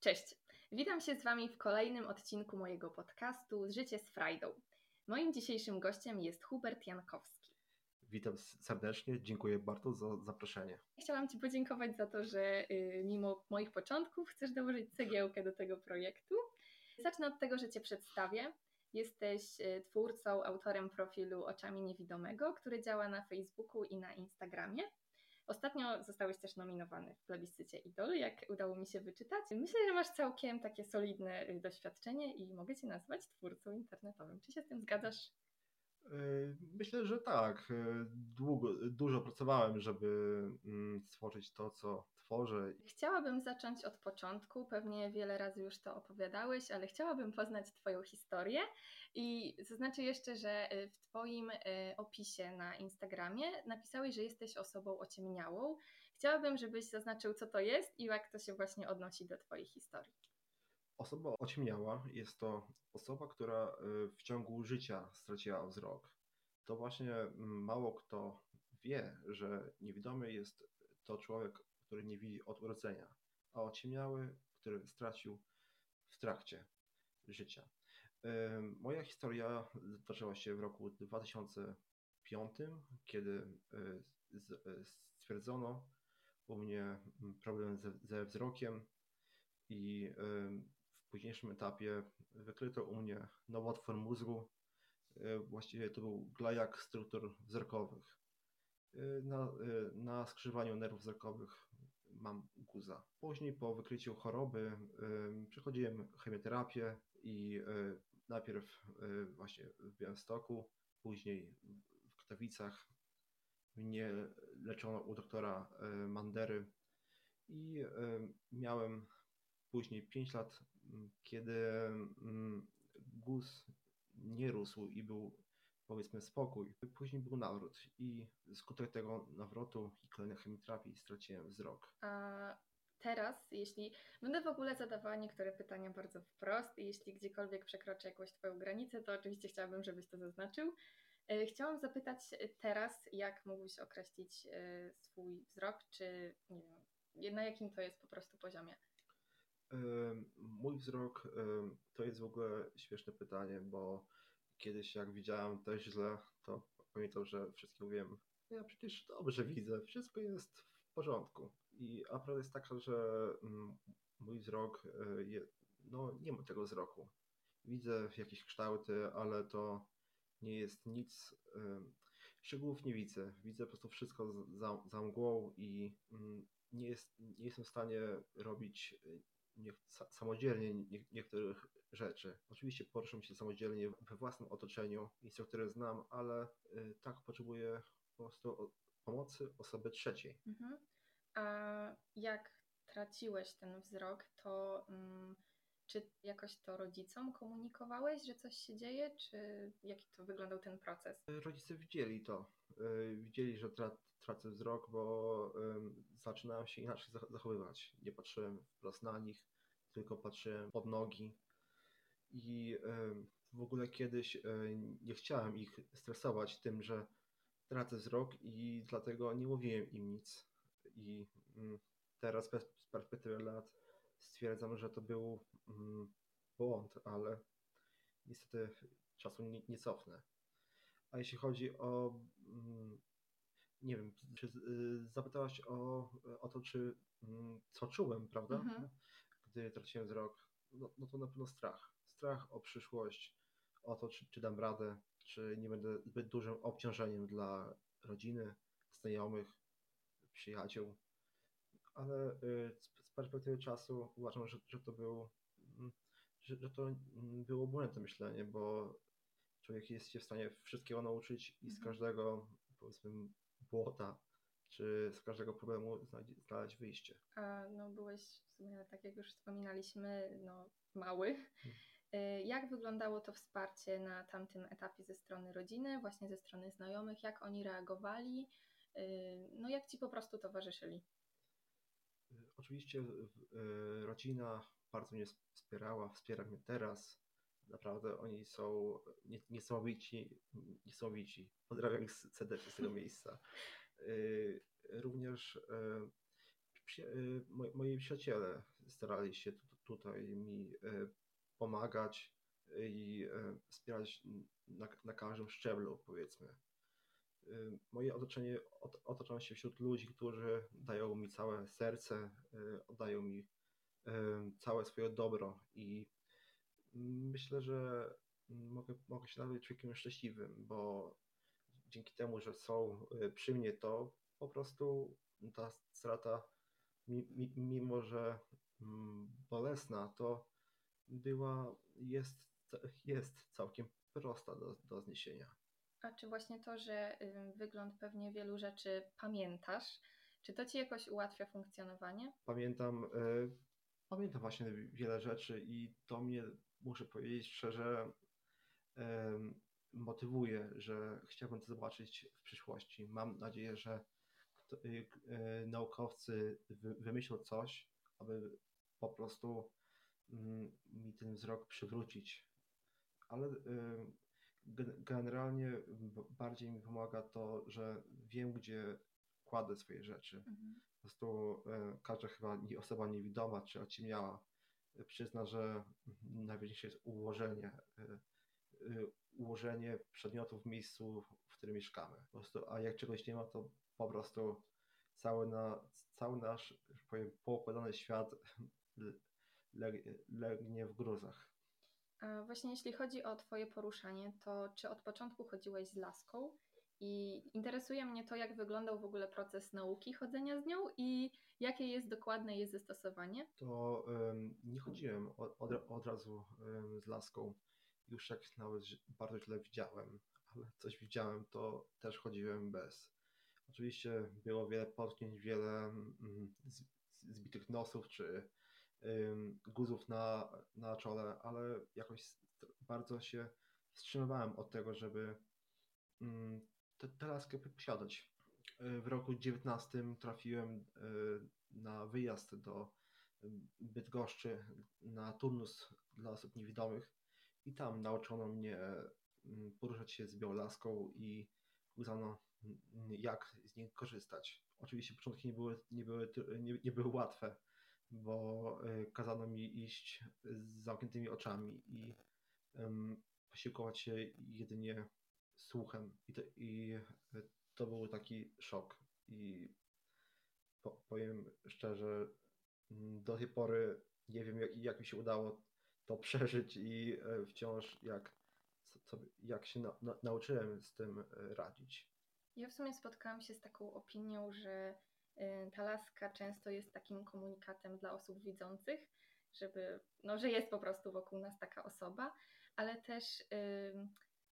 Cześć, witam się z Wami w kolejnym odcinku mojego podcastu Życie z Frajdą. Moim dzisiejszym gościem jest Hubert Jankowski. Witam serdecznie, dziękuję bardzo za zaproszenie. Chciałam Ci podziękować za to, że y, mimo moich początków chcesz dołożyć cegiełkę do tego projektu. Zacznę od tego, że Cię przedstawię. Jesteś y, twórcą, autorem profilu Oczami Niewidomego, który działa na Facebooku i na Instagramie. Ostatnio zostałeś też nominowany w plebiscycie Idol, jak udało mi się wyczytać. Myślę, że masz całkiem takie solidne y, doświadczenie i mogę Cię nazwać twórcą internetowym. Czy się z tym zgadzasz? Yy, myślę, że tak. Yy, długo, dużo pracowałem, żeby mm, stworzyć to, co tworzę. Chciałabym zacząć od początku. Pewnie wiele razy już to opowiadałeś, ale chciałabym poznać Twoją historię. I zaznaczę jeszcze, że y, w Twoim y, opisie na Instagramie napisałeś, że jesteś osobą ociemniałą. Chciałabym, żebyś zaznaczył, co to jest i jak to się właśnie odnosi do Twojej historii. Osoba ociemniała jest to osoba, która y, w ciągu życia straciła wzrok. To właśnie mm, mało kto wie, że niewidomy jest to człowiek, który nie widzi od urodzenia, a ociemniały, który stracił w trakcie życia. Moja historia zaczęła się w roku 2005, kiedy y, stwierdzono u mnie mm, problem ze, wzrokiem i w późniejszym etapie wykryto u mnie nowotwór mózgu. E, właściwie to był glajak struktur wzrokowych. Na, na skrzyżowaniu nerwów wzrokowych mam guza. Później po wykryciu choroby przechodziłem chemioterapię i najpierw właśnie w Białymstoku, później w Katowicach. Mnie leczono u doktora Mandery i miałem później 5 lat kiedy guz nie rósł i był powiedzmy spokój. Później był nawrót i skutek tego nawrotu i kolejnej chemioterapii straciłem wzrok. A teraz, jeśli będę w ogóle zadawała niektóre pytania bardzo wprost i jeśli gdziekolwiek przekroczę jakąś Twoją granicę, to oczywiście chciałabym, żebyś to zaznaczył. E, chciałam zapytać teraz, jak mógłbyś określić e, swój wzrok, czy nie wiem, na jakim to jest po prostu poziomie? Mój wzrok to jest w ogóle śmieszne pytanie, bo kiedyś jak widziałem to źle, to pamiętam, że wszystkim mówiłem, ja przecież dobrze widzę, wszystko jest w porządku. I a prawda jest taka, że mm, mój wzrok, e, no nie ma tego wzroku. Widzę jakieś kształty, ale to nie jest nic, szczegółów nie widzę. Widzę po prostu wszystko za, za mgłą i mm, nie, jest, nie jestem w stanie robić nie, samodzielnie nie, niektórych rzeczy. Oczywiście poruszam się samodzielnie we własnym otoczeniu, instruktory znam, ale y, tak potrzebuję po prostu pomocy osoby trzeciej. Mhm. A jak traciłeś ten wzrok, to mm, czy jakoś to rodzicom komunikowałeś, że coś się dzieje, czy jaki to wyglądał ten proces? Rodzice widzieli to. Y, widzieli, że tra tracę wzrok, bo zaczynałem się inaczej zachowywać. Nie patrzyłem wprost na nich, tylko patrzyłem pod nogi. I w ogóle kiedyś e, nie chciałem ich stresować tym, że tracę wzrok i dlatego nie mówiłem im nic. I mm, teraz z perspektywy lat stwierdzam, że to był mm, błąd, ale niestety czasu nie, nie cofnę. A jeśli chodzi o mm, nie wiem, czy y, zapytałaś o, o to, czy mm, co czułem, prawda? Mhm. Gdy traciłem wzrok, no, no to na pewno strach. Strach o przyszłość, o to, czy, czy dam radę, czy nie będę zbyt dużym obciążeniem dla rodziny, znajomych, przyjaciół. Ale y, z perspektywy czasu uważam, że, że to był, mm, że, że to mm, było błędne myślenie, bo człowiek jest się w stanie wszystkiego nauczyć i z mhm. każdego, powiedzmy, błota, czy z każdego problemu znaleźć wyjście. A no byłeś w sumie, tak jak już wspominaliśmy, no mały. Hmm. E, jak wyglądało to wsparcie na tamtym etapie ze strony rodziny, właśnie ze strony znajomych? Jak oni reagowali? E, no jak ci po prostu towarzyszyli? Oczywiście rodzina bardzo mnie wspierała, wspiera mnie teraz. Naprawdę oni są niesamowici, niesamowici. Pozdrawiam ich serdecznie z tego miejsca. Y, również y, moi przyjaciele starali się tutaj mi pomagać i wspierać na, na każdym szczeblu, powiedzmy. Moje otoczenie otaczam się wśród ludzi, którzy dają mi całe serce, oddają mi całe swoje dobro i myślę, że mogę, mogę się nazywać człowiekiem szczęśliwym, bo dzięki temu, że są przy mnie, to po prostu ta strata, mimo że mm, bolesna, to była, jest, jest całkiem prosta do, do zniesienia. A czy właśnie to, że wygląd pewnie wielu rzeczy pamiętasz, czy to ci jakoś ułatwia funkcjonowanie? Pamiętam, e, pamiętam właśnie wiele rzeczy i to mnie, muszę powiedzieć szczerze, motywuje, że chciałbym to zobaczyć w przyszłości. Mam nadzieję, że y, e, naukowcy wymyślą coś, aby po prostu mm, mi ten wzrok przywrócić. Ale generalnie bardziej mi pomaga to, że wiem, gdzie kładę swoje rzeczy. Mhm. Po prostu e, każda chyba osoba niewidoma czy ociemniała e, przyzna, że najważniejsze jest ułożenie, e, ułożenie przedmiotów w miejscu, w którym mieszkamy. Po prostu, a jak czegoś nie ma, to po prostu cały, na, cały nasz, powiem, poukładany świat legnie w gruzach. Właśnie jeśli chodzi o Twoje poruszanie, to czy od początku chodziłeś z laską? I interesuje mnie to, jak wyglądał w ogóle proces nauki chodzenia z nią i jakie jest dokładne jej zastosowanie. To um, nie chodziłem od, od, od razu um, z laską. Już jak nawet bardzo źle widziałem, ale coś widziałem, to też chodziłem bez. Oczywiście było wiele potknięć, wiele mm, zbitych nosów czy guzów na, na czole, ale jakoś bardzo się wstrzymywałem od tego, żeby tę laskę posiadać. W roku 19 trafiłem e, na wyjazd do Bydgoszczy na turnus dla osób niewidomych i tam nauczono mnie poruszać się z białą laską i uznano jak z niej korzystać. Oczywiście początki nie były, nie były, nie, nie były łatwe, bo y, kazano mi iść z zamkniętymi oczami i posiłkować się jedynie słuchem. I to, i y, to był taki szok. I po, powiem szczerze, mm, do tej pory nie wiem, jak, jak mi się udało to przeżyć i y, wciąż jak, jak się na, na, nauczyłem z tym radzić. Ja w sumie spotkałam się z taką opinią, że ta laska często jest takim komunikatem dla osób widzących, żeby, no, że jest po prostu wokół nas taka osoba, ale też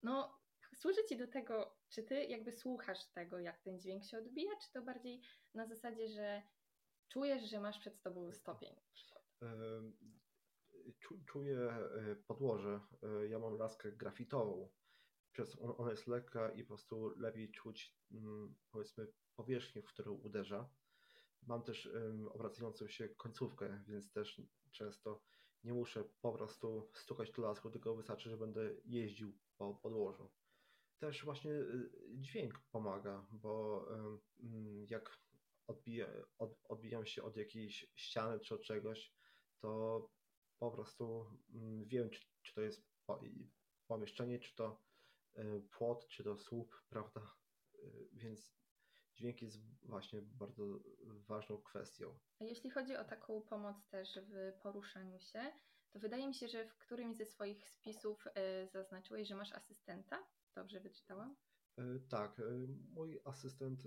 no, służy Ci do tego, czy Ty jakby słuchasz tego, jak ten dźwięk się odbija, czy to bardziej na zasadzie, że czujesz, że masz przed Tobą stopień? Czuję e, podłoże. E, ja mam laskę grafitową. Przez ona jest lekka i po prostu lepiej czuć, mm, powiedzmy, powierzchnię, w którą uderza. Mam też obracającą się końcówkę, więc też często nie muszę po prostu stukać tu laską, tylko wystarczy, że będę jeździł po podłożu. Też właśnie y, dźwięk pomaga, bo um, jak odbija, od, odbijam się od jakiejś ściany czy od czegoś, to po prostu um, wiem, czy, czy to jest pomieszczenie, czy to y, płot, czy to słup, prawda? Y, więc dźwięk jest właśnie bardzo ważną kwestią. A jeśli chodzi o taką pomoc też w poruszaniu się, to wydaje mi się, że w którymś ze swoich spisów e, zaznaczyłeś, że masz asystenta. Dobrze wyczytałam? E, tak, e, mój asystent,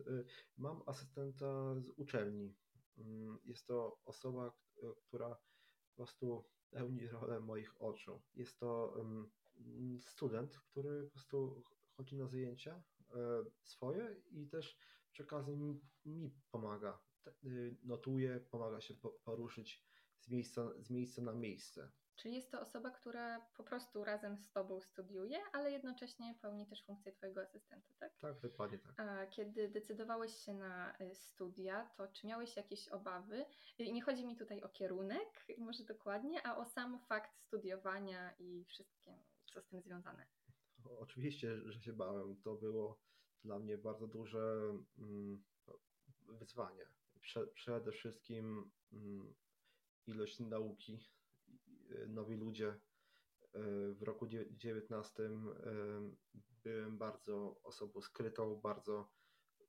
mam asystenta z uczelni. Mm, jest to osoba, która po prostu pełni rolę moich oczu. Jest to student, który po prostu chodzi na zajęcia swoje i też przy okazji mi, mi pomaga. Y, notuje, pomaga się poruszyć z miejsca, z miejsca na miejsce. Czyli jest to osoba, która po prostu razem z Tobą studiuje, ale jednocześnie pełni też funkcję Twojego asystenta, tak? Tak, dokładnie tak. A kiedy decydowałeś się na y, studia, to czy miałeś jakieś obawy? Y, nie chodzi mi tutaj o kierunek, może dokładnie, a o sam fakt studiowania i wszystkim, co z tym związane. Oczywiście, że się bałem. To było dla mnie bardzo duże mm, wyzwanie. Prze, przede wszystkim mm, ilość nauki nowi ludzie. W roku 19 byłem bardzo osobą skrytą, bardzo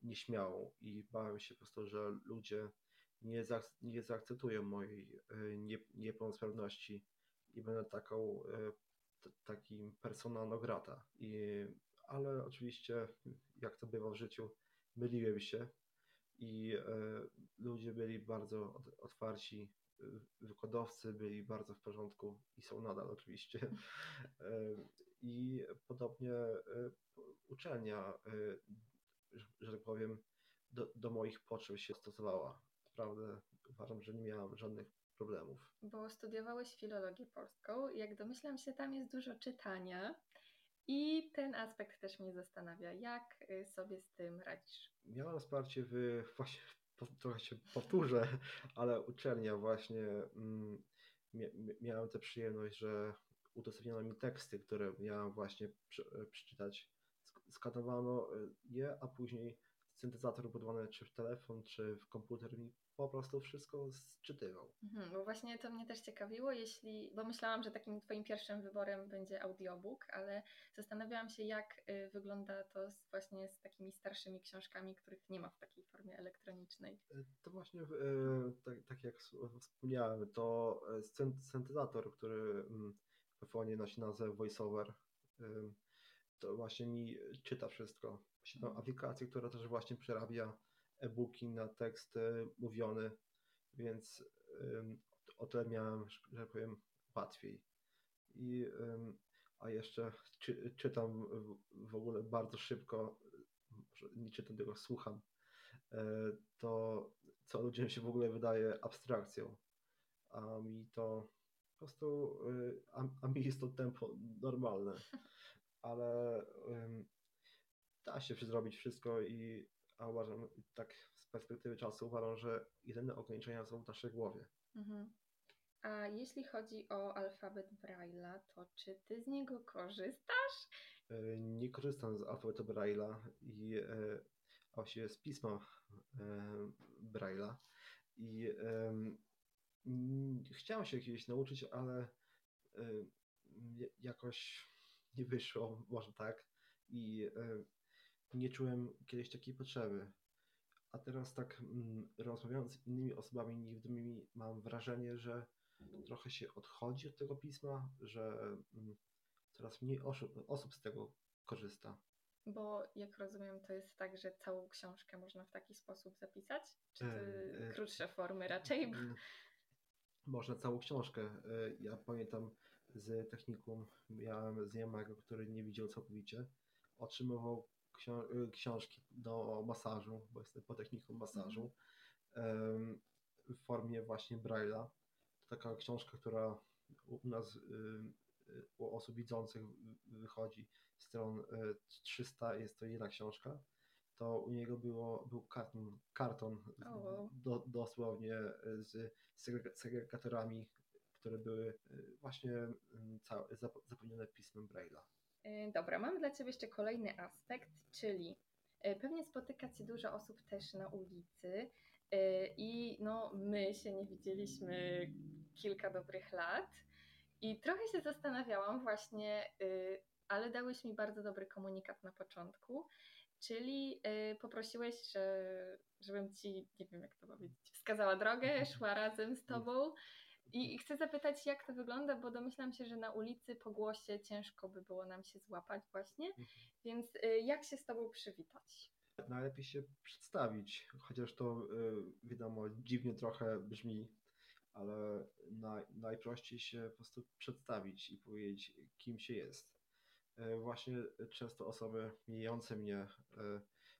nieśmiałą i bałem się po prostu, że ludzie nie, zaak- nie zaakceptują mojej nie, niepełnosprawności i będę taką, t- takim persona non grata. I, ale oczywiście, jak to bywa w życiu, myliłem się i e, ludzie byli bardzo otwarci, wykładowcy byli bardzo w porządku i są nadal oczywiście. E, I podobnie e, uczelnia, że tak powiem, do, do moich potrzeb się stosowała. Naprawdę uważam, że nie miałam żadnych problemów. Bo studiowałeś filologię polską, jak domyślam się, tam jest dużo czytania. I ten aspekt też mnie zastanawia, jak y, sobie z tym radzisz? Miałem wsparcie w, właśnie, trochę się powtórzę, ale uczelnia właśnie, mm, miałem tę przyjemność, że udostępniono mi teksty, które miałem właśnie przeczytać. Skanowano je, a później syntezator budowany czy w telefon, czy w komputer mi po prostu wszystko sczytywał. Mhm, bo właśnie to mnie też ciekawiło, jeśli, bo myślałam, że takim Twoim pierwszym wyborem będzie audiobook, ale zastanawiałam się, jak y, wygląda to z, właśnie z takimi starszymi książkami, których nie ma w takiej formie elektronicznej. E, to właśnie, e, tak, tak jak wspomniałem, to syntezator, który mm, w iPhone'ie nosi nazwę VoiceOver, to właśnie mi czyta wszystko. Właśnie tą mhm. aplikację, która też właśnie przerabia e-booki na tekst mówiony, więc o tyle miałem, że powiem, łatwiej. I, a jeszcze czy, czytam w ogóle bardzo szybko, nie czytam tego, słucham, e, to co ludziom się w ogóle wydaje abstrakcją, a mi to po prostu, e, a, a mi jest to tempo normalne, ale da się zrobić wszystko i a uważam, tak z perspektywy czasu uważam, że jedyne ograniczenia są w naszej głowie. Mhm. A jeśli chodzi o alfabet Braille'a, to czy ty z niego korzystasz? E, nie korzystam z alfabetu Braille'a i e, właściwie z pisma e, Braille'a i chciałem się kiedyś nauczyć, ale jakoś nie wyszło, może tak. I nie czułem kiedyś takiej potrzeby. A teraz tak mm, rozmawiając z innymi osobami niewidomymi, mam wrażenie, że trochę się odchodzi od tego pisma, że mm, coraz mniej osób, osób z tego korzysta. Bo jak rozumiem, to jest tak, że całą książkę można w taki sposób zapisać? Czy e, e, krótsze formy raczej? Mm, można całą książkę. E, ja pamiętam z technikum, miałem znajomego, który nie widział całkowicie. Otrzymywał Y, książki do masażu, bo jestem po techniką masażu, w formie właśnie Braille'a. To taka książka, która u nas, y, y, u osób widzących wychodzi stron 300, jest to jedna książka, to u niego było, był karton, karton oh. do, dosłownie z segregatorami, które były właśnie całe, zapełnione pismem Braille'a. E, dobra, mamy dla Ciebie jeszcze kolejny aspekt, czyli e, pewnie spotyka Cię dużo osób też na ulicy e, i no my się nie widzieliśmy kilka dobrych lat. I trochę się zastanawiałam właśnie, ale dałeś mi bardzo dobry komunikat na początku, czyli poprosiłeś, że, żebym Ci, nie wiem jak to powiedzieć, wskazała drogę, szła razem z Tobą i chcę zapytać, jak to wygląda, bo domyślam się, że na ulicy po głosie ciężko by było nam się złapać właśnie, mhm. więc y, jak się z Tobą przywitać? Najlepiej się przedstawić, chociaż to y, wiadomo dziwnie trochę brzmi, ale naj, najprościej się po prostu przedstawić i powiedzieć, kim się jest. Y, właśnie często osoby mijające mnie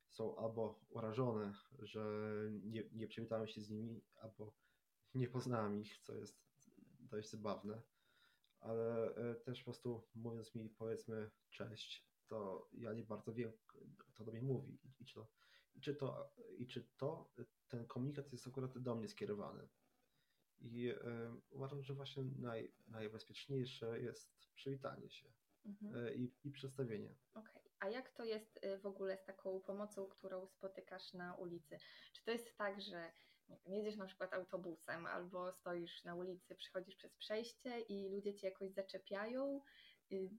są albo urażone, że nie, nie przywitałem się z nimi, albo nie poznałem ich, co jest dość zabawne, ale e, też po prostu mówiąc mi powiedzmy cześć, to ja nie bardzo wiem, kto do mnie mówi i czy to, i czy to, i czy to ten komunikat jest akurat do mnie skierowany. I y, uważam, że właśnie naj, najbezpieczniejsze jest przywitanie się mhm. y, i, i przedstawienie. Okej, okay. A jak to jest w ogóle z taką pomocą, którą spotykasz na ulicy? Czy to jest tak, że jedziesz na przykład autobusem albo stoisz na ulicy, przychodzisz przez przejście i ludzie cię jakoś zaczepiają. Y,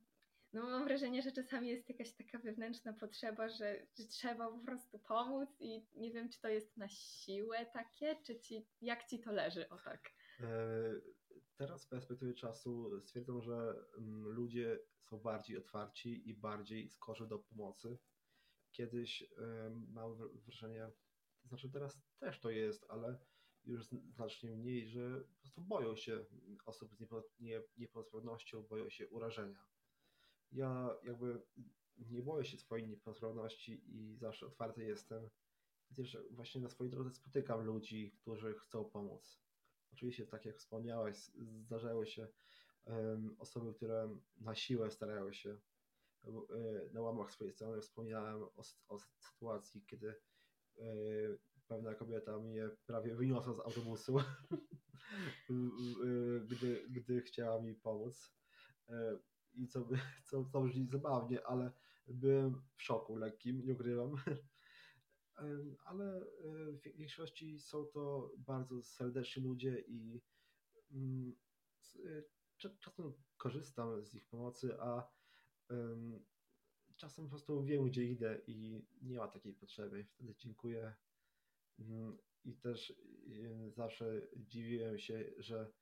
no mam wrażenie, że czasami jest jakaś taka wewnętrzna potrzeba, że, że trzeba po prostu pomóc i nie wiem, czy to jest na siłę takie, czy ci, jak ci to leży, o tak. Teraz z perspektywy czasu stwierdzam, że mm, ludzie są bardziej otwarci i bardziej skorzy do pomocy. Kiedyś mam wrażenie, to znaczy teraz też to jest, ale już znacznie mniej, że po prostu boją się osób z niepełnosprawnością, boją się urażenia. Ja jakby nie boję się swojej niepełnosprawności i zawsze otwarty jestem. Też właśnie na swojej drodze spotykam ludzi, którzy chcą pomóc. Oczywiście, tak jak wspomniałeś, zdarzały się osoby, które na siłę starały się. E, na łamach swojej strony wspomniałem o, o sytuacji, kiedy y, pewna kobieta mnie prawie wyniosła z autobusu, gdy, gdy chciała mi pomóc. E, I co, co, co brzmi zabawnie, ale byłem w szoku lekkim, nie ukrywam. Ale w większości są to bardzo serdeczni ludzie i mm, czasem korzystam z ich pomocy, a czasem po prostu wiem, gdzie idę i nie ma takiej potrzeby. Wtedy dziękuję Mhm. I też zawsze dziwiłem się, że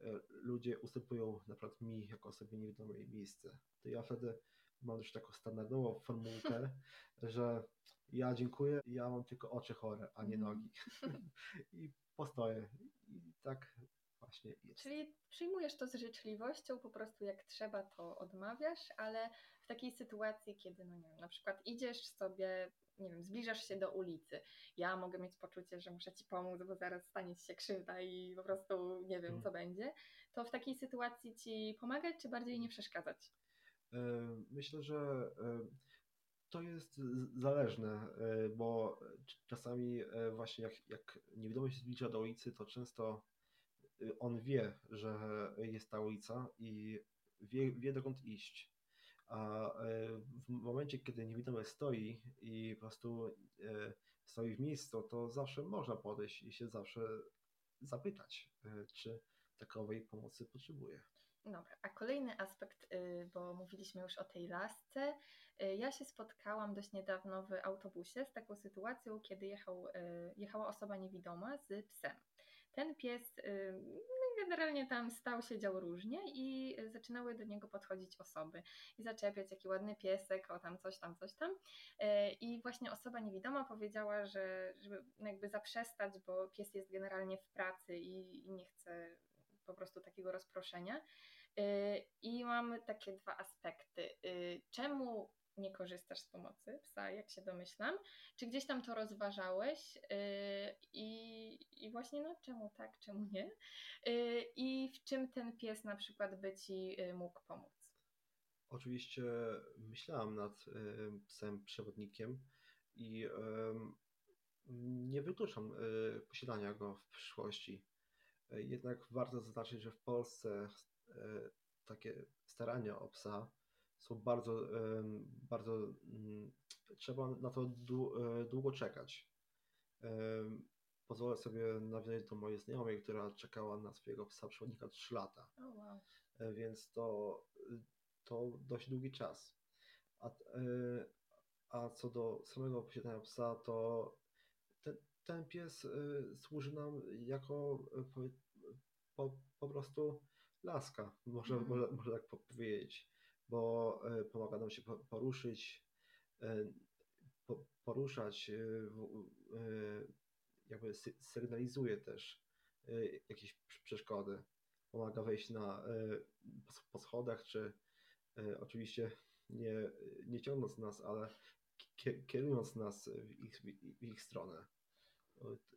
e, ludzie ustępują na przykład mi jako osobie niewidomej miejsce. To ja wtedy mam już taką standardową formułkę, że ja dziękuję, ja mam tylko oczy chore, a nie mhm. nogi. I postoję. I tak właśnie jest. Czyli przyjmujesz to z życzliwością, po prostu jak trzeba to odmawiasz, ale w takiej sytuacji, kiedy no nie wiem, na przykład idziesz sobie nie wiem, zbliżasz się do ulicy, ja mogę mieć poczucie, że muszę ci pomóc, bo zaraz stanie ci się krzywda i po prostu nie wiem, hmm. co będzie, to w takiej sytuacji ci pomagać, czy bardziej nie przeszkadzać? E, myślę, że e, to jest zależne, e, bo czasami właśnie jak, jak niewidomy się zbliża do ulicy, to często on wie, że jest ta ulica i wie, wie dokąd iść. A w momencie, kiedy niewidomy stoi i po prostu stoi w miejscu, to zawsze można podejść i się zawsze zapytać, czy takowej pomocy potrzebuje. Dobra, a kolejny aspekt, y, bo mówiliśmy już o tej lasce. Y, ja się spotkałam dość niedawno w autobusie z taką sytuacją, kiedy jechał, y, jechała osoba niewidoma z psem. Ten pies generalnie tam stał, siedział różnie i zaczynały do niego podchodzić osoby i zaczepiać, jaki ładny piesek, o tam coś tam, coś tam. I właśnie osoba niewidoma powiedziała, że żeby jakby zaprzestać, bo pies jest generalnie w pracy i, i nie chce po prostu takiego rozproszenia. E, I mam takie dwa aspekty. E, czemu nie korzystasz z pomocy psa, jak się domyślam. Czy gdzieś tam to rozważałeś yy, i, i właśnie no czemu tak, czemu nie? I w czym ten pies na przykład by Ci mógł pomóc? Oczywiście myślałam nad psem przewodnikiem i nie wykluczam posiadania go w przyszłości. Jednak warto zaznaczyć, że w Polsce takie starania o psa są bardzo, bardzo, mm, trzeba na to e, długo czekać. Pozwolę sobie nawiązać do mojej znajomej, która czekała na swojego psa przewodnika 3 lata. Oh, wow. E, więc to, to dość długi czas. A, e, a co do samego posiadania psa, to ten, pies służy nam jako po, po, po prostu laska, może, mm. może, może tak powiedzieć bo pomaga nam się poruszyć, poruszać, jakby sygnalizuje też jakieś przeszkody. Pomaga wejść na, po schodach, czy oczywiście nie, nie ciągnąc nas, ale kierując nas w ich, w ich stronę.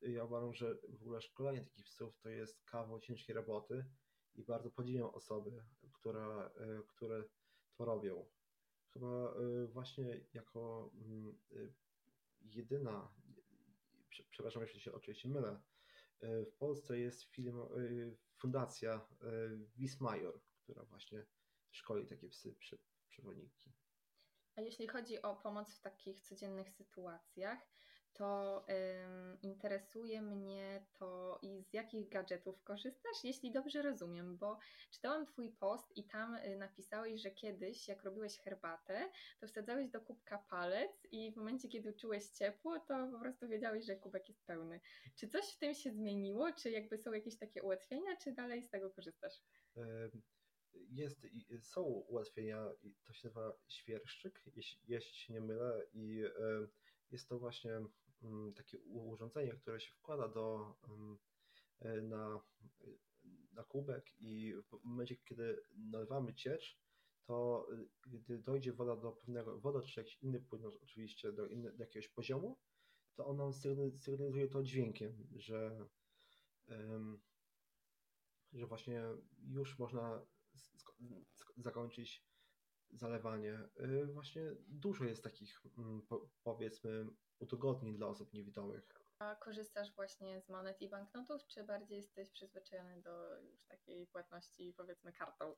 Ja uważam, że w ogóle szkolenie takich psów to jest kawał ciężkiej roboty i bardzo podziwiam osoby, które, które to robią. Chyba y, właśnie jako mm, y, jedyna, przepraszam, jeśli się oczywiście mylę, w Polsce jest film, fundacja Wismajor, która właśnie szkoli takie psy przewodniki. A jeśli chodzi o pomoc w takich codziennych sytuacjach, to ym, interesuje mnie to i z jakich gadżetów korzystasz, jeśli dobrze rozumiem, bo czytałam Twój post i tam y, napisałeś, że kiedyś, jak robiłeś herbatę, to wsadzałeś do kubka palec i w momencie, kiedy czułeś ciepło, to po prostu wiedziałeś, że kubek jest pełny. Czy coś w tym się zmieniło? Czy jakby są jakieś takie ułatwienia, czy dalej z tego korzystasz? Jest, są ułatwienia, to się nazywa świerszczyk, jeśli, jeśli się nie mylę, i jest to właśnie mm, takie urządzenie, które się wkłada do, e, na, na kubek i w momencie, kiedy nalewamy ciecz, to gdy dojdzie woda do pewnego, woda czy jakiś inny płyn, oczywiście do, inny, do jakiegoś poziomu, to on nam sygnalizuje to dźwiękiem, że, że właśnie już można zakończyć zalewanie. Y, właśnie dużo jest takich, mm, powiedzmy, udogodnień dla osób niewidomych. A korzystasz właśnie z monet i banknotów, czy bardziej jesteś przyzwyczajony do już takiej płatności, powiedzmy, kartą?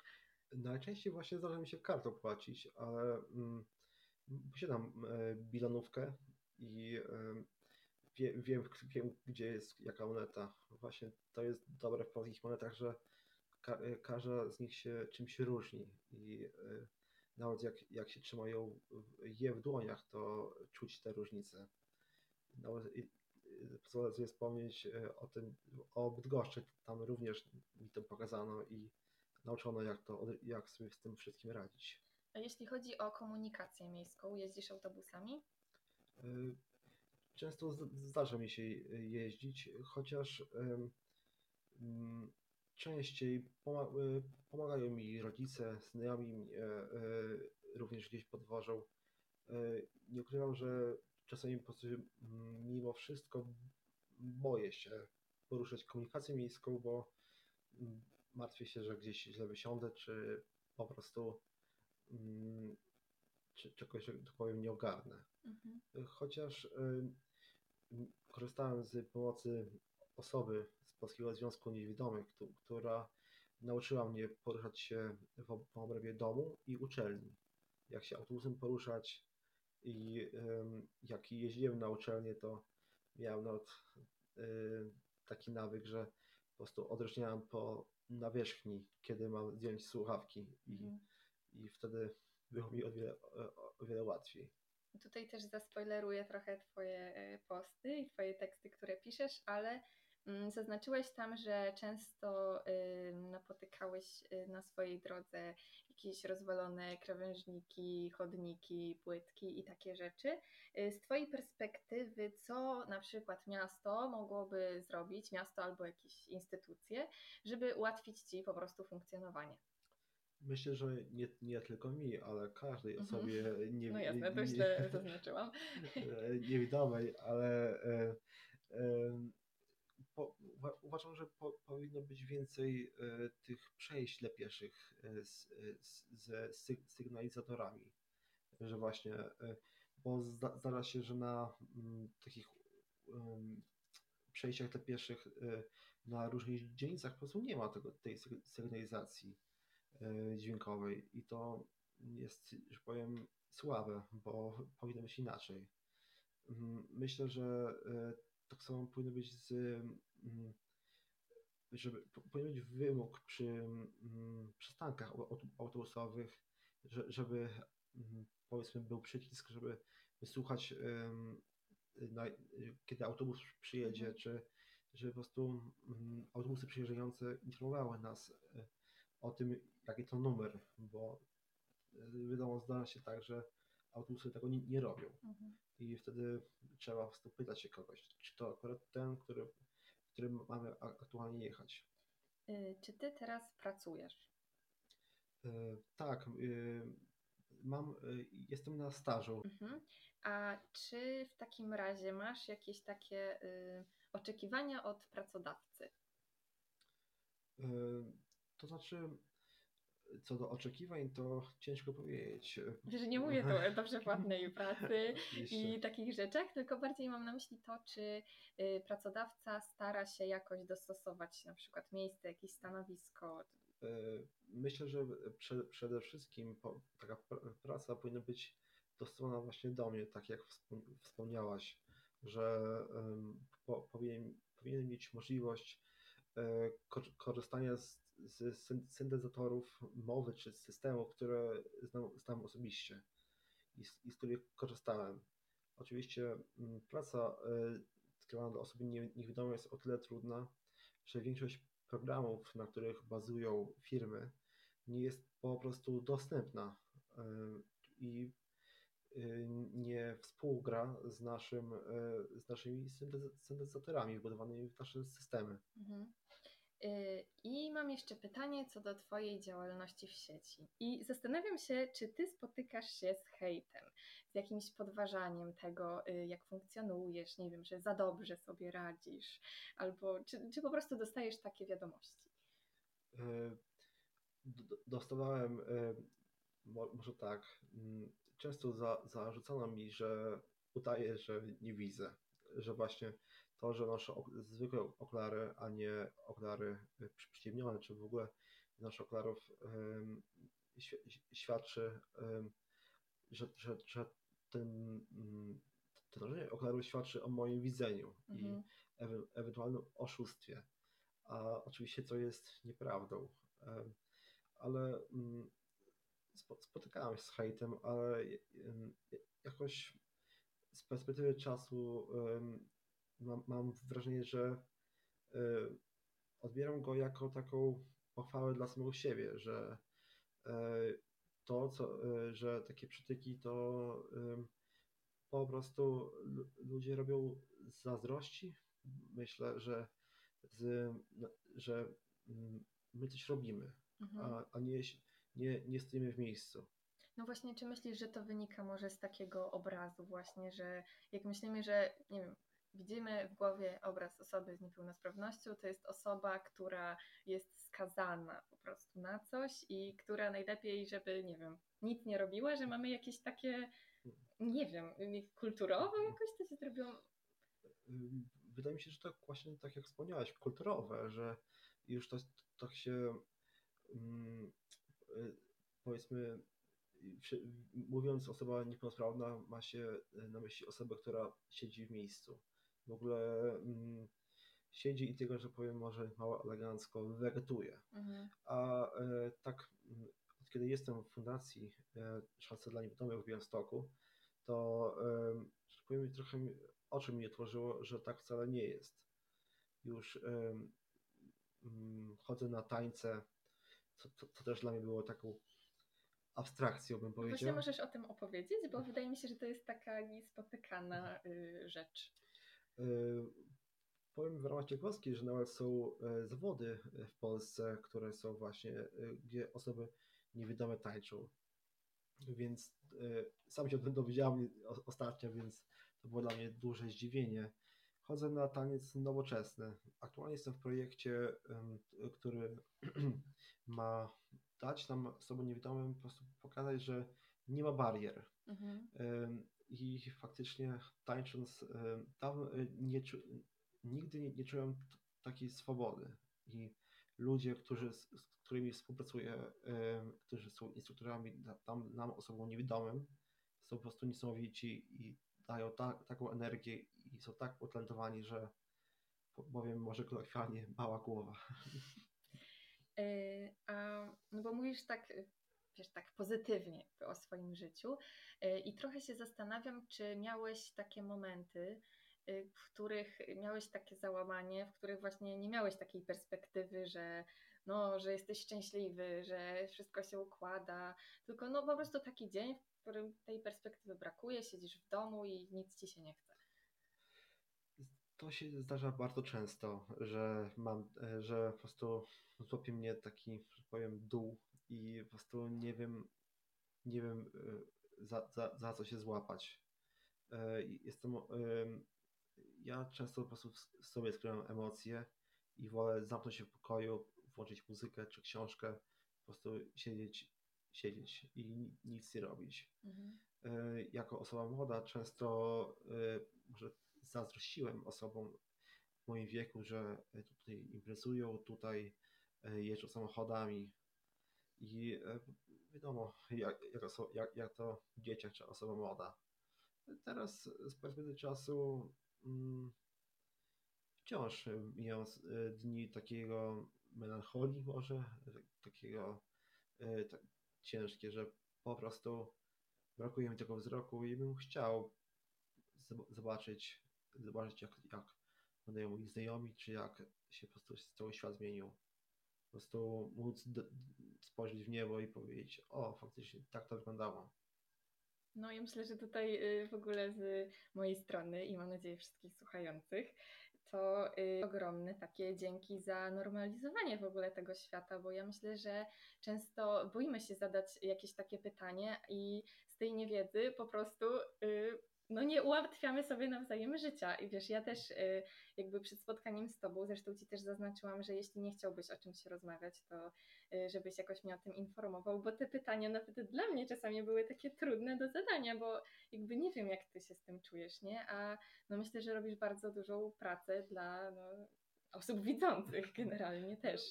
Najczęściej właśnie zdarza mi się kartą płacić, ale mm, posiadam e, bilonówkę i e, wie, wiem, wiem, gdzie jest jaka moneta. Właśnie to jest dobre w polskich monetach, że ka każda z nich się czymś różni i e, nawet jak, jak się trzymają je w dłoniach, to czuć te różnice. Nawet pozwolę sobie wspomnieć e, o tym, o Bydgoszczy, tam również mi to pokazano i nauczono jak, to, jak sobie z tym wszystkim radzić. A jeśli chodzi o komunikację miejską, jeździsz autobusami? E, często zdarza mi się jeździć, chociaż częściej y, pomagają mi rodzice, znajomi e, e, również gdzieś podwożą. E, nie ukrywam, że czasami po prostu mimo wszystko boję się poruszać komunikację miejską, bo martwię się, że gdzieś źle wysiądę, czy po prostu czy czegoś, tak powiem, nie ogarnę. Mhm. Chociaż korzystałem z pomocy osoby Polskiego Związku Niewidomych, która nauczyła mnie poruszać się w, obrębie domu i uczelni. Jak się autobusem poruszać i jak jeździłem na uczelnię, to miałem nawet y, taki nawyk, że po prostu odróżniałem po nawierzchni, kiedy mam zdjąć słuchawki i, mm. i wtedy było mi o wiele, o wiele łatwiej. Tutaj też zaspoileruję trochę Twoje e, posty i Twoje teksty, które piszesz, ale zaznaczyłeś tam, że często napotykałeś y, na swojej drodze jakieś rozwalone krawężniki, chodniki, płytki i takie rzeczy. Y, z Twojej perspektywy, co na przykład miasto mogłoby zrobić, miasto albo jakieś instytucje, żeby ułatwić Ci po prostu funkcjonowanie? Myślę, że nie, nie tylko mi, ale każdej mhm. osobie nie No jasne, to źle zaznaczyłam. Niewidomej, ale e, e, po, uważam, że po, powinno być więcej e, tych przejść dla pieszych e, z, z, ze sygnalizatorami, że właśnie, e, bo zda, zdarza się, że na mm, takich przejściach dla pieszych na różnych dzielnicach po prostu nie ma tego, tej sygnalizacji dźwiękowej i to jest, że powiem, słabe, bo powinno być inaczej. Myślę, że tak samo powinno być z, mm, żeby powinien być wymóg przy mm, przystankach autobusowych, żeby mm, powiedzmy był przycisk, żeby wysłuchać kiedy autobus przyjedzie, mhm. czy żeby po prostu autobusy przyjeżdżające informowały nas e, o tym, jaki to numer, bo e, wiadomo, zdarza się tak, że autobusy tego nie, nie robią. Mhm. I wtedy trzeba po prostu pytać się kogoś, czy to akurat ten, który, którym mamy aktualnie jechać. Y, czy ty teraz pracujesz? Y, tak, y, mam, jestem na stażu. Mhm. A czy w takim razie masz jakieś takie oczekiwania od pracodawcy? To znaczy, co do oczekiwań, to ciężko powiedzieć. Że nie mówię tu o dobrze płatnej pracy i takich rzeczach, tylko bardziej mam na myśli to, czy y, pracodawca stara się jakoś dostosować na przykład miejsce, jakieś stanowisko. Y, myślę, że przede wszystkim taka praca powinna być dostosowana właśnie do mnie, tak jak wspomniałaś, że po, powinien, powinien mieć możliwość e, korzystania z, z syntezatorów mowy czy systemów, które znam, znam osobiście i z, i z których korzystałem. Oczywiście mm, praca skierowana do osoby niewidomej jest o tyle trudna, że większość programów, na których bazują firmy, nie jest po prostu dostępna e, i e, nie współgra z, naszym, z naszymi syntezatorami wbudowanymi w nasze systemy. Mhm. Y, mam jeszcze pytanie co do Twojej działalności w sieci. I zastanawiam się, czy Ty spotykasz się z hejtem, z jakimś podważaniem tego, y, jak funkcjonujesz, nie wiem, że za dobrze sobie radzisz, albo czy, czy po prostu dostajesz takie wiadomości? Y, dostawałem, może tak, mm, często za, zarzucano mi, że udaję, że nie widzę, że właśnie to, że noszę zwykłe okulary, a nie okulary y, przyciemnione, czy w ogóle noszę okularów świadczy, że, że, że ten, mm, to noszenie okularów świadczy o moim widzeniu mhm. i ewe, ewentualnym oszustwie. A oczywiście to jest nieprawdą. Ale mm, spotykałem się z hejtem, ale jakoś z perspektywy czasu mam, mam wrażenie, że y, odbieram go jako taką pochwałę dla samego siebie, że y, to, co, y, że takie przytyki to po prostu ludzie robią z zazdrości. Myślę, że, z, no, że mm, my coś robimy, mhm. a, a nie, nie, nie stoimy w miejscu. No właśnie, czy myślisz, że to wynika może z takiego obrazu właśnie, że jak myślimy, że nie wiem, widzimy w głowie obraz osoby z niepełnosprawnością, to jest osoba, która jest skazana po prostu na coś i która najlepiej, żeby, nie wiem, nic nie robiła, że mamy jakieś takie, nie wiem, kulturowe jakoś to się zrobiło. Wydaje mi się, że to właśnie tak jak wspomniałaś, kulturowe, że już to tak się um, powiedzmy mówiąc osoba niepełnosprawna ma się na myśli osobę, która siedzi w miejscu w ogóle mm, siedzi i tylko, że powiem może mało elegancko, wegetuje. Mhm. A e, tak, mm, od kiedy jestem w fundacji e, Szanse dla Niewidomych w Białymstoku, to e, że powiem trochę oczy mi otworzyło, że tak wcale nie jest. Już e, mm, chodzę na tańce, co, co, co też dla mnie było taką abstrakcją, bym powiedział. Właśnie możesz o tym opowiedzieć, bo wydaje mi się, że to jest taka niespotykana y, rzecz. E, powiem w ramach ciekawostki, że nawet są e, zawody w Polsce, które są właśnie, e, gdzie osoby niewidome tańczą. Więc sam się o tym dowiedziałem ostatnio, więc to było dla mnie duże zdziwienie. Chodzę na taniec nowoczesny. Aktualnie jestem w projekcie, który ma dać nam osobom niewidomym po prostu pokazać, że nie ma barier. Mhm i faktycznie tańcząc tam e, nie, nigdy nie, nie czułem takiej swobody i ludzie, którzy, z którymi współpracuję, którzy są instruktorami tam nam osobom niewidomym, są po prostu niesamowici i dają ta, taką energię i są tak utalentowani, że powiem może kolokwialnie mała głowa. E, a, no bo mówisz tak wiesz, tak pozytywnie o swoim życiu. E, I trochę się zastanawiam, czy miałeś takie momenty, e, w których miałeś takie załamanie, w których właśnie nie miałeś takiej perspektywy, że no, że jesteś szczęśliwy, że wszystko się układa, tylko no po prostu taki dzień, w którym tej perspektywy brakuje, siedzisz w domu i nic ci się nie chce. To się zdarza bardzo często, że mam, e, że po prostu złapie mnie taki, że powiem, dół i po prostu nie wiem, nie wiem e, za, za, za co się złapać. E, jestem, ja często po prostu sobie skrywam emocje i wolę zamknąć się w pokoju, włączyć muzykę czy książkę, po prostu siedzieć, siedzieć i nic nie robić. Mhm. Jako osoba młoda często może zazdrościłem osobom w moim wieku, że tutaj imprezują, tutaj jeżdżą samochodami, i e, wiadomo, jak, jak, jak, jak to dzieciak czy osoba młoda. Teraz z perspektywy czasu mm, wciąż miał dni takiego melancholii może, takiego tak ciężkie, że po prostu brakuje mi tego wzroku i bym chciał zobaczyć, zobaczyć jak, jak wyglądają moi znajomi, czy jak się po prostu cały świat zmienił. Po prostu móc spojrzeć w niebo i powiedzieć, o, faktycznie tak to wyglądało. No ja myślę, że tutaj y, w ogóle z mojej strony i mam nadzieję wszystkich słuchających, to y, ogromne takie dzięki za normalizowanie w ogóle tego świata, bo ja myślę, że często boimy się zadać jakieś takie pytanie i z tej niewiedzy po prostu y, no nie ułatwiamy sobie nawzajem życia. I wiesz, ja też y, jakby przed spotkaniem z Tobą, zresztą Ci też zaznaczyłam, że jeśli nie chciałbyś o czymś rozmawiać, to y, żebyś jakoś mnie o tym informował, bo te pytania nawet dla mnie czasami były takie trudne do zadania, bo jakby nie wiem, jak Ty się z tym czujesz, nie? A no myślę, że robisz bardzo dużą pracę dla no, osób widzących generalnie też.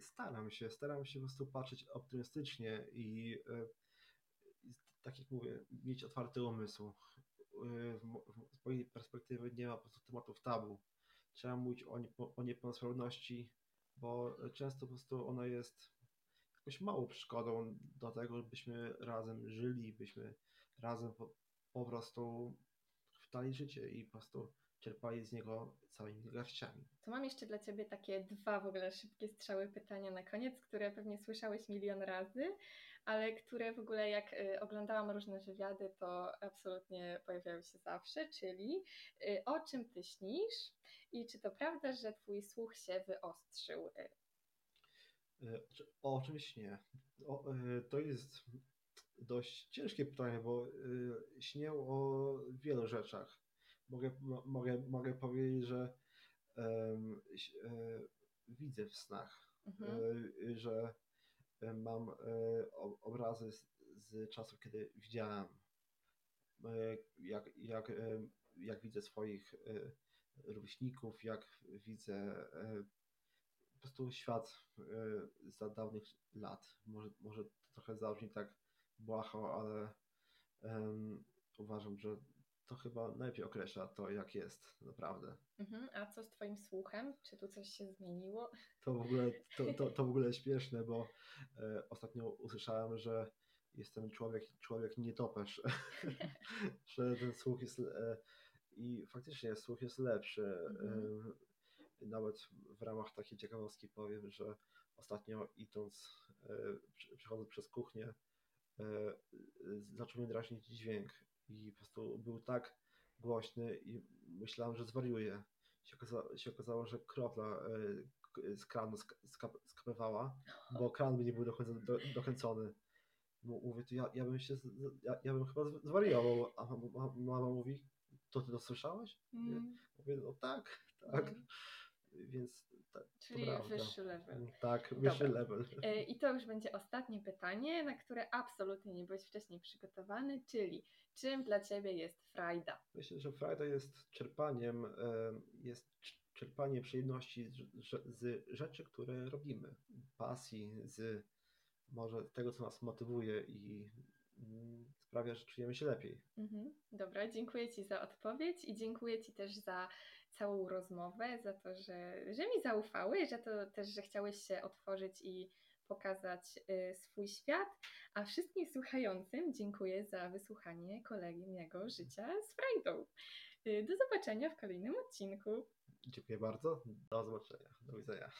Staram się, staram się po prostu patrzeć optymistycznie i y, tak jak mówię, mieć otwarty umysł z mojej perspektywy nie ma po prostu tematów tabu. Trzeba mówić o, nie, o niepełnosprawności, bo często po prostu ona jest jakąś małą przeszkodą do tego, byśmy razem żyli, byśmy razem po, po prostu wtali życie i po prostu czerpali z niego całymi garściami. To mam jeszcze dla Ciebie takie dwa w ogóle szybkie strzały pytania na koniec, które pewnie słyszałeś milion razy, ale które w ogóle jak y, oglądałam różne wywiady, to absolutnie pojawiały się zawsze, czyli y, o czym Ty śnisz i czy to prawda, że Twój słuch się wyostrzył? Y, o czym śnię? O, to jest dość ciężkie pytanie, bo śnię o wielu rzeczach. Mogę, mogę, mogę powiedzieć, że um, widzę w snach, mhm. że mam obrazy z, z czasów, kiedy widziałem, jak, jak, jak widzę swoich rówieśników, jak widzę po prostu świat za dawnych lat. Może, może trochę zabrzmi tak błaho, ale um, uważam, że to chyba najlepiej określa to, jak jest naprawdę. Mhm, a co z Twoim słuchem? Czy tu coś się zmieniło? To w ogóle, to, to, to w ogóle śmieszne, bo e, ostatnio usłyszałem, że jestem człowiek, człowiek nietoperz, że ten słuch jest e, i faktycznie słuch jest lepszy. Mhm. E, nawet w ramach takiej ciekawostki powiem, że ostatnio idąc, e, przechodząc przez kuchnię, e, zaczął mnie drażnić dźwięk i po prostu był tak głośny i myślałem, że zwariuje. Się okazało, się okazało że kropla e, z kranu skapywała, bo kran by nie był dokręcony. Mówię, to ja, ja bym się, ja, ja bym chyba zwariował, a mama mówi, to ty to słyszałeś? Mm. Mówię, no tak, tak. Mm. Więc Czyli wyższy level. Tak, wyższy Dobra. level. E, I to już będzie ostatnie pytanie, na które absolutnie nie byłeś wcześniej przygotowany, czyli czym dla Ciebie jest frajda? Myślę, że frajda jest czerpaniem, e, jest czerpanie przyjemności z rzeczy, które robimy, pasji, z może tego, co nas motywuje i mm, sprawia, że czujemy się lepiej. Mhm. Dobra, dziękuję Ci za odpowiedź i dziękuję Ci też za całą rozmowę, za to, że, że mi zaufałeś, że to też, że chciałeś się otworzyć i pokazać y, swój świat. A wszystkim słuchającym dziękuję za wysłuchanie kolejnego życia z frajdą. Y, do zobaczenia w kolejnym odcinku. Dziękuję bardzo. Do zobaczenia. Do widzenia.